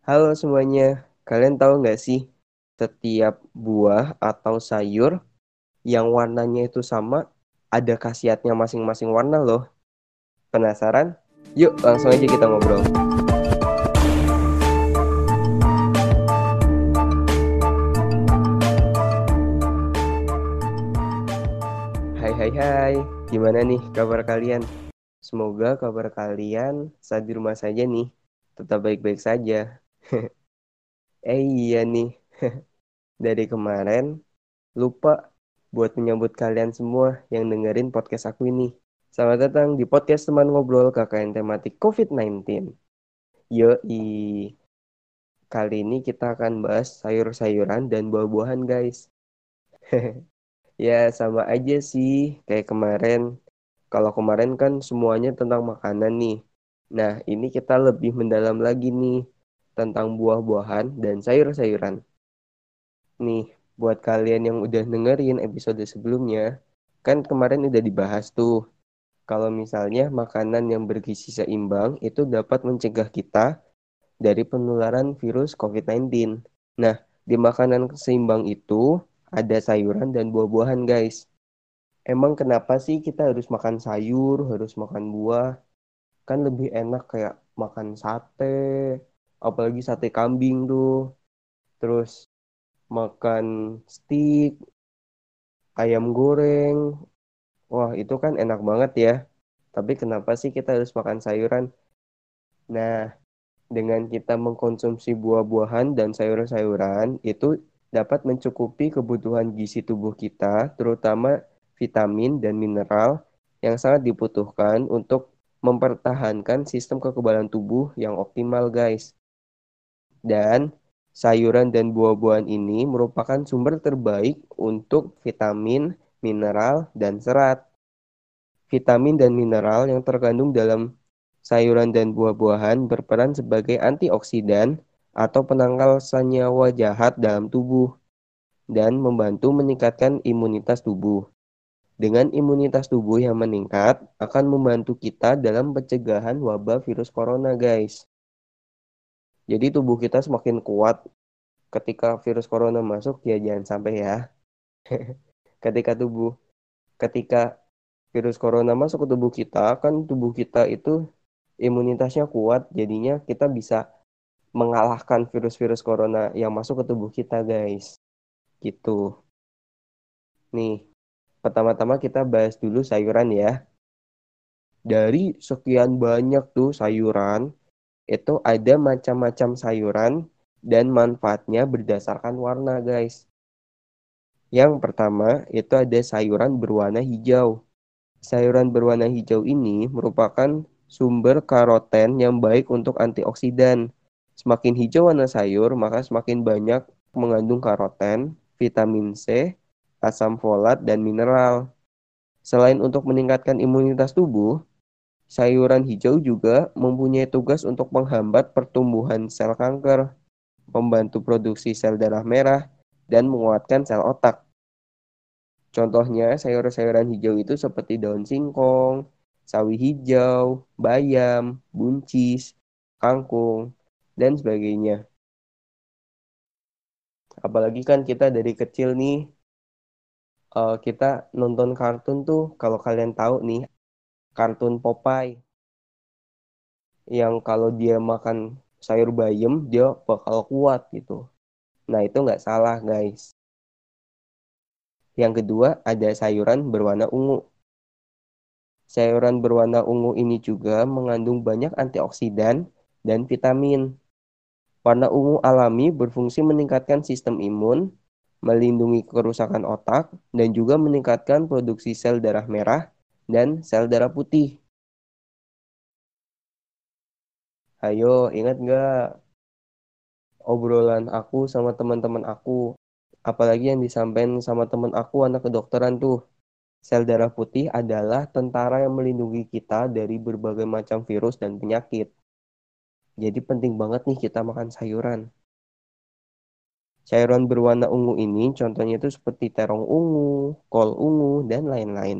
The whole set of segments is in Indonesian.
Halo semuanya, kalian tahu nggak sih setiap buah atau sayur yang warnanya itu sama ada khasiatnya masing-masing warna loh. Penasaran? Yuk langsung aja kita ngobrol. Hai hai hai, gimana nih kabar kalian? Semoga kabar kalian saat di rumah saja nih, tetap baik-baik saja. Eh iya nih, dari kemarin lupa buat menyambut kalian semua yang dengerin podcast aku ini. Selamat datang di podcast teman ngobrol KKN tematik COVID-19. Yoi, kali ini kita akan bahas sayur-sayuran dan buah-buahan guys. Ya sama aja sih kayak kemarin. Kalau kemarin kan semuanya tentang makanan nih. Nah ini kita lebih mendalam lagi nih tentang buah-buahan dan sayur-sayuran. Nih, buat kalian yang udah dengerin episode sebelumnya, kan kemarin udah dibahas tuh. Kalau misalnya makanan yang bergizi seimbang itu dapat mencegah kita dari penularan virus COVID-19. Nah, di makanan seimbang itu ada sayuran dan buah-buahan, guys. Emang kenapa sih kita harus makan sayur, harus makan buah? Kan lebih enak kayak makan sate, apalagi sate kambing tuh. Terus makan steak, ayam goreng. Wah, itu kan enak banget ya. Tapi kenapa sih kita harus makan sayuran? Nah, dengan kita mengkonsumsi buah-buahan dan sayur-sayuran, itu dapat mencukupi kebutuhan gizi tubuh kita, terutama vitamin dan mineral yang sangat dibutuhkan untuk mempertahankan sistem kekebalan tubuh yang optimal, guys. Dan sayuran dan buah-buahan ini merupakan sumber terbaik untuk vitamin, mineral, dan serat. Vitamin dan mineral yang terkandung dalam sayuran dan buah-buahan berperan sebagai antioksidan atau penangkal senyawa jahat dalam tubuh dan membantu meningkatkan imunitas tubuh. Dengan imunitas tubuh yang meningkat akan membantu kita dalam pencegahan wabah virus corona, guys. Jadi tubuh kita semakin kuat ketika virus corona masuk ya jangan sampai ya. ketika tubuh ketika virus corona masuk ke tubuh kita kan tubuh kita itu imunitasnya kuat jadinya kita bisa mengalahkan virus-virus corona yang masuk ke tubuh kita guys. Gitu. Nih, pertama-tama kita bahas dulu sayuran ya. Dari sekian banyak tuh sayuran, itu ada macam-macam sayuran dan manfaatnya berdasarkan warna, guys. Yang pertama, itu ada sayuran berwarna hijau. Sayuran berwarna hijau ini merupakan sumber karoten yang baik untuk antioksidan. Semakin hijau warna sayur, maka semakin banyak mengandung karoten, vitamin C, asam folat, dan mineral. Selain untuk meningkatkan imunitas tubuh, sayuran hijau juga mempunyai tugas untuk menghambat pertumbuhan sel kanker, membantu produksi sel darah merah, dan menguatkan sel otak. Contohnya sayur-sayuran hijau itu seperti daun singkong, sawi hijau, bayam, buncis, kangkung, dan sebagainya. Apalagi kan kita dari kecil nih, uh, kita nonton kartun tuh, kalau kalian tahu nih, kartun Popeye. Yang kalau dia makan sayur bayam, dia bakal kuat gitu. Nah, itu nggak salah, guys. Yang kedua, ada sayuran berwarna ungu. Sayuran berwarna ungu ini juga mengandung banyak antioksidan dan vitamin. Warna ungu alami berfungsi meningkatkan sistem imun, melindungi kerusakan otak, dan juga meningkatkan produksi sel darah merah dan sel darah putih. Ayo, ingat nggak obrolan aku sama teman-teman aku, apalagi yang disampaikan sama teman aku anak kedokteran tuh. Sel darah putih adalah tentara yang melindungi kita dari berbagai macam virus dan penyakit. Jadi penting banget nih kita makan sayuran. Sayuran berwarna ungu ini contohnya itu seperti terong ungu, kol ungu, dan lain-lain.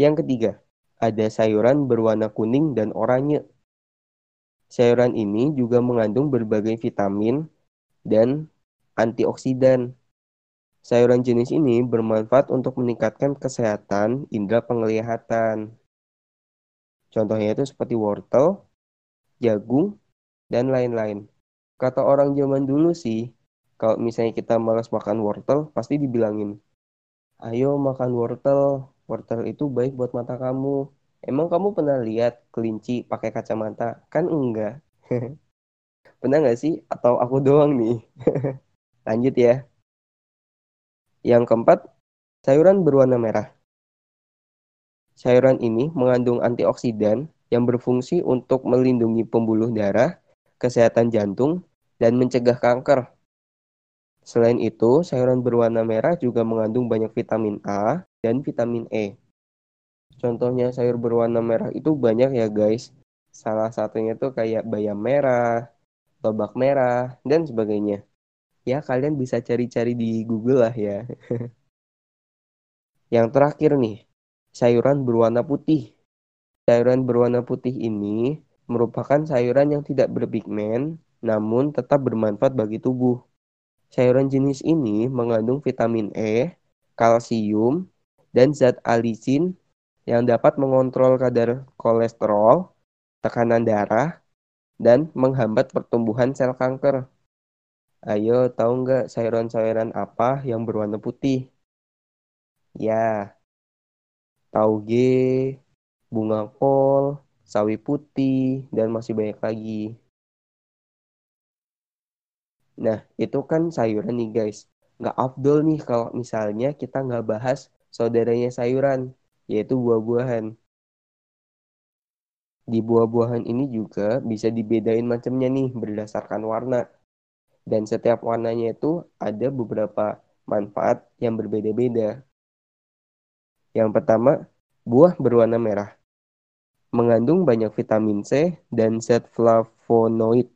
Yang ketiga, ada sayuran berwarna kuning dan oranye. Sayuran ini juga mengandung berbagai vitamin dan antioksidan. Sayuran jenis ini bermanfaat untuk meningkatkan kesehatan indera penglihatan. Contohnya itu seperti wortel, jagung, dan lain-lain. Kata orang zaman dulu sih, kalau misalnya kita malas makan wortel, pasti dibilangin, ayo makan wortel, wortel itu baik buat mata kamu. Emang kamu pernah lihat kelinci pakai kacamata? Kan enggak. Pernah nggak sih? Atau aku doang nih? Lanjut ya. Yang keempat, sayuran berwarna merah. Sayuran ini mengandung antioksidan yang berfungsi untuk melindungi pembuluh darah, kesehatan jantung, dan mencegah kanker. Selain itu, sayuran berwarna merah juga mengandung banyak vitamin A dan vitamin E. Contohnya sayur berwarna merah itu banyak ya guys. Salah satunya tuh kayak bayam merah, lobak merah, dan sebagainya. Ya kalian bisa cari-cari di Google lah ya. Yang terakhir nih, sayuran berwarna putih. Sayuran berwarna putih ini merupakan sayuran yang tidak berpigmen namun tetap bermanfaat bagi tubuh. Sayuran jenis ini mengandung vitamin E, kalsium, dan zat alisin yang dapat mengontrol kadar kolesterol, tekanan darah, dan menghambat pertumbuhan sel kanker. Ayo, tahu nggak sayuran-sayuran apa yang berwarna putih? Ya, tauge, bunga kol, sawi putih, dan masih banyak lagi. Nah, itu kan sayuran nih guys. Nggak afdol nih kalau misalnya kita nggak bahas saudaranya sayuran, yaitu buah-buahan. Di buah-buahan ini juga bisa dibedain macamnya nih berdasarkan warna. Dan setiap warnanya itu ada beberapa manfaat yang berbeda-beda. Yang pertama, buah berwarna merah. Mengandung banyak vitamin C dan zat flavonoid.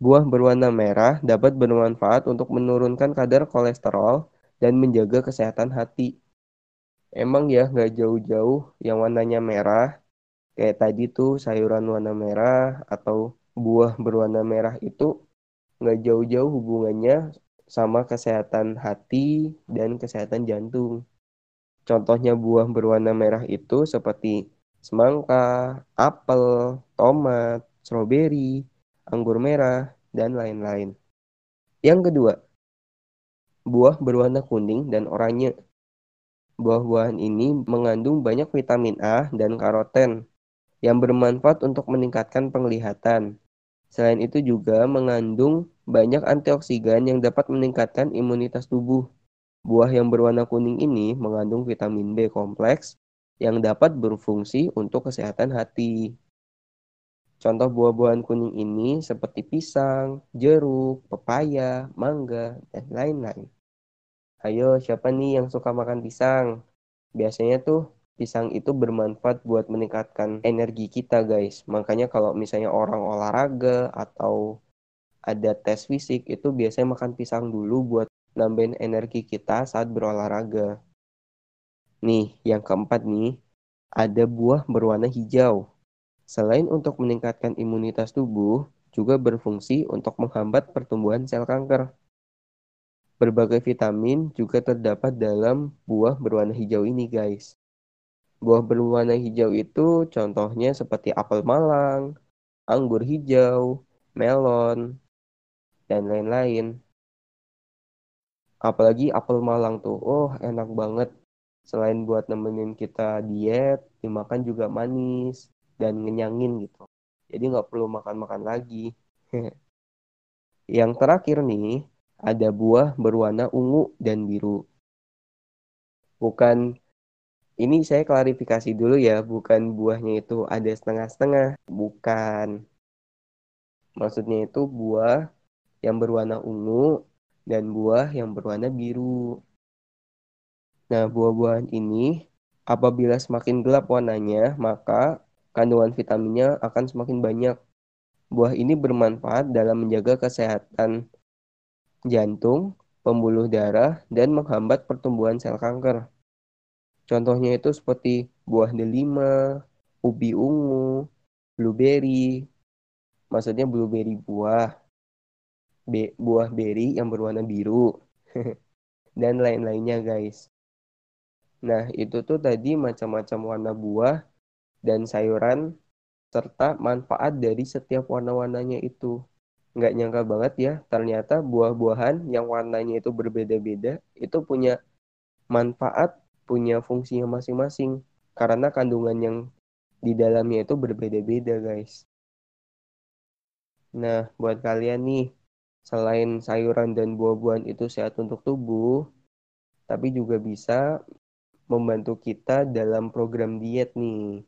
Buah berwarna merah dapat bermanfaat untuk menurunkan kadar kolesterol dan menjaga kesehatan hati. Emang ya nggak jauh-jauh yang warnanya merah, kayak tadi tuh sayuran warna merah atau buah berwarna merah itu nggak jauh-jauh hubungannya sama kesehatan hati dan kesehatan jantung. Contohnya buah berwarna merah itu seperti semangka, apel, tomat, stroberi, anggur merah, dan lain-lain. Yang kedua, buah berwarna kuning dan oranye. Buah-buahan ini mengandung banyak vitamin A dan karoten yang bermanfaat untuk meningkatkan penglihatan. Selain itu juga mengandung banyak antioksidan yang dapat meningkatkan imunitas tubuh. Buah yang berwarna kuning ini mengandung vitamin B kompleks yang dapat berfungsi untuk kesehatan hati. Contoh buah-buahan kuning ini seperti pisang, jeruk, pepaya, mangga, dan lain-lain. Ayo, siapa nih yang suka makan pisang? Biasanya tuh pisang itu bermanfaat buat meningkatkan energi kita, guys. Makanya kalau misalnya orang olahraga atau ada tes fisik itu biasanya makan pisang dulu buat nambahin energi kita saat berolahraga. Nih, yang keempat nih, ada buah berwarna hijau. Selain untuk meningkatkan imunitas tubuh, juga berfungsi untuk menghambat pertumbuhan sel kanker. Berbagai vitamin juga terdapat dalam buah berwarna hijau ini, guys. Buah berwarna hijau itu contohnya seperti apel malang, anggur hijau, melon, dan lain-lain. Apalagi apel malang tuh, oh enak banget. Selain buat nemenin kita diet, dimakan juga manis dan ngenyangin gitu. Jadi nggak perlu makan-makan lagi. Yang terakhir nih, ada buah berwarna ungu dan biru. Bukan ini saya klarifikasi dulu ya, bukan buahnya itu ada setengah-setengah, bukan. Maksudnya itu buah yang berwarna ungu dan buah yang berwarna biru. Nah, buah-buahan ini apabila semakin gelap warnanya, maka kandungan vitaminnya akan semakin banyak. Buah ini bermanfaat dalam menjaga kesehatan jantung, pembuluh darah, dan menghambat pertumbuhan sel kanker. Contohnya itu seperti buah delima, ubi ungu, blueberry, Maksudnya blueberry buah. Be buah berry yang berwarna biru. Dan lain-lainnya guys. Nah itu tuh tadi macam-macam warna buah dan sayuran serta manfaat dari setiap warna-warnanya itu. Nggak nyangka banget ya, ternyata buah-buahan yang warnanya itu berbeda-beda itu punya manfaat, punya fungsinya masing-masing. Karena kandungan yang di dalamnya itu berbeda-beda guys. Nah, buat kalian nih, selain sayuran dan buah-buahan itu sehat untuk tubuh, tapi juga bisa membantu kita dalam program diet nih.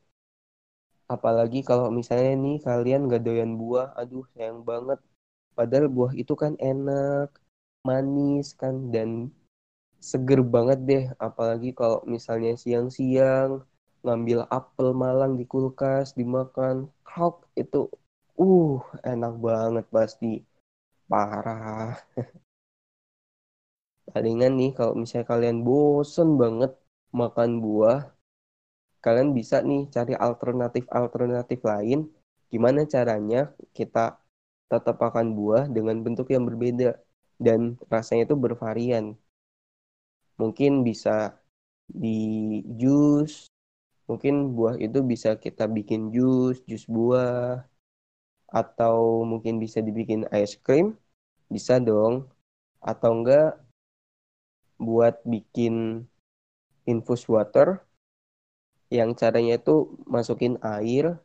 Apalagi kalau misalnya nih kalian gak doyan buah, aduh sayang banget. Padahal buah itu kan enak, manis kan, dan seger banget deh. Apalagi kalau misalnya siang-siang ngambil apel malang di kulkas, dimakan, krok itu, uh enak banget pasti. Parah. Palingan nih kalau misalnya kalian bosen banget makan buah, kalian bisa nih cari alternatif-alternatif lain. Gimana caranya kita tetap makan buah dengan bentuk yang berbeda dan rasanya itu bervarian. Mungkin bisa di jus, mungkin buah itu bisa kita bikin jus, jus buah, atau mungkin bisa dibikin es krim, bisa dong. Atau enggak buat bikin infus water yang caranya itu masukin air,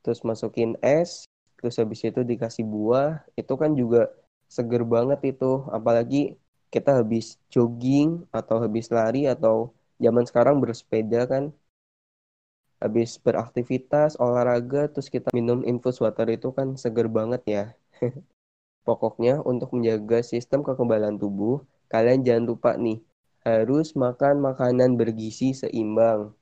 terus masukin es, terus habis itu dikasih buah, itu kan juga seger banget itu. Apalagi kita habis jogging atau habis lari atau zaman sekarang bersepeda kan. Habis beraktivitas, olahraga, terus kita minum infus water itu kan seger banget ya. Pokoknya untuk menjaga sistem kekebalan tubuh, kalian jangan lupa nih, harus makan makanan bergizi seimbang.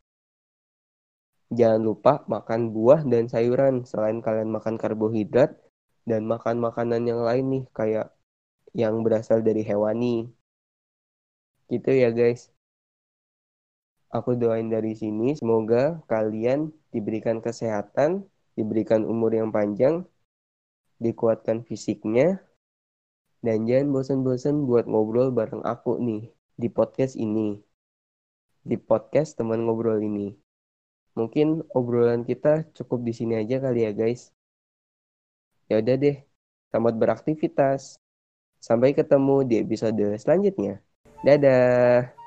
Jangan lupa makan buah dan sayuran selain kalian makan karbohidrat dan makan makanan yang lain nih kayak yang berasal dari hewani. Gitu ya guys. Aku doain dari sini semoga kalian diberikan kesehatan, diberikan umur yang panjang, dikuatkan fisiknya, dan jangan bosan-bosan buat ngobrol bareng aku nih di podcast ini. Di podcast teman ngobrol ini. Mungkin obrolan kita cukup di sini aja kali ya guys. Ya udah deh, selamat beraktivitas. Sampai ketemu di episode selanjutnya. Dadah.